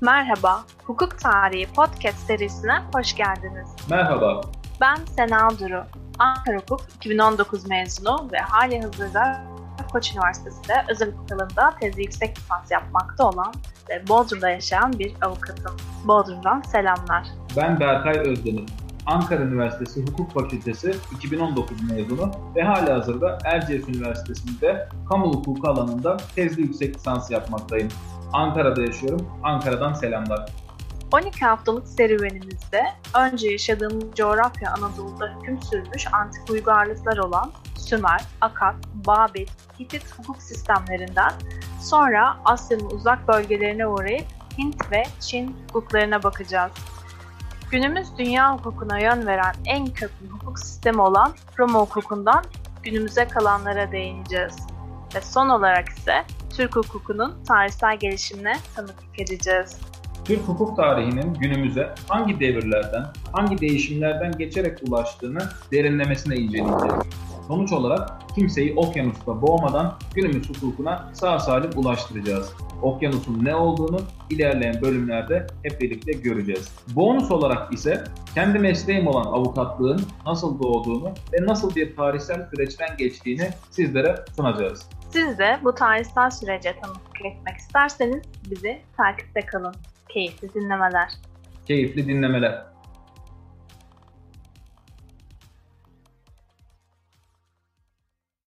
Merhaba, Hukuk Tarihi Podcast serisine hoş geldiniz. Merhaba, Ben Sena Duru, Ankara Hukuk 2019 mezunu ve hali hazırda Koç Üniversitesi'nde özel hukuk alanında tezi yüksek lisans yapmakta olan ve Bodrum'da yaşayan bir avukatım. Bodrum'dan selamlar. ben Berkay Özdemir. Ankara Üniversitesi Hukuk Fakültesi 2019 mezunu ve halihazırda Erciyes Üniversitesi'nde kamu hukuku alanında tezli yüksek lisans yapmaktayım. Ankara'da yaşıyorum. Ankara'dan selamlar. 12 haftalık serüvenimizde önce yaşadığımız coğrafya Anadolu'da hüküm sürmüş antik uygarlıklar olan Sümer, Akad, Babil, Hitit hukuk sistemlerinden sonra Asya'nın uzak bölgelerine uğrayıp Hint ve Çin hukuklarına bakacağız. Günümüz dünya hukukuna yön veren en köklü hukuk sistemi olan Roma hukukundan günümüze kalanlara değineceğiz. Ve son olarak ise Türk hukukunun tarihsel gelişimine tanıklık edeceğiz. Türk hukuk tarihinin günümüze hangi devirlerden, hangi değişimlerden geçerek ulaştığını derinlemesine inceleyeceğiz. Sonuç olarak kimseyi okyanusta boğmadan günümüz hukukuna sağ salim ulaştıracağız. Okyanusun ne olduğunu ilerleyen bölümlerde hep birlikte göreceğiz. Bonus olarak ise kendi mesleğim olan avukatlığın nasıl doğduğunu ve nasıl bir tarihsel süreçten geçtiğini sizlere sunacağız. Siz de bu tarihsel sürece tanıklık etmek isterseniz bizi takipte kalın. Keyifli dinlemeler. Keyifli dinlemeler.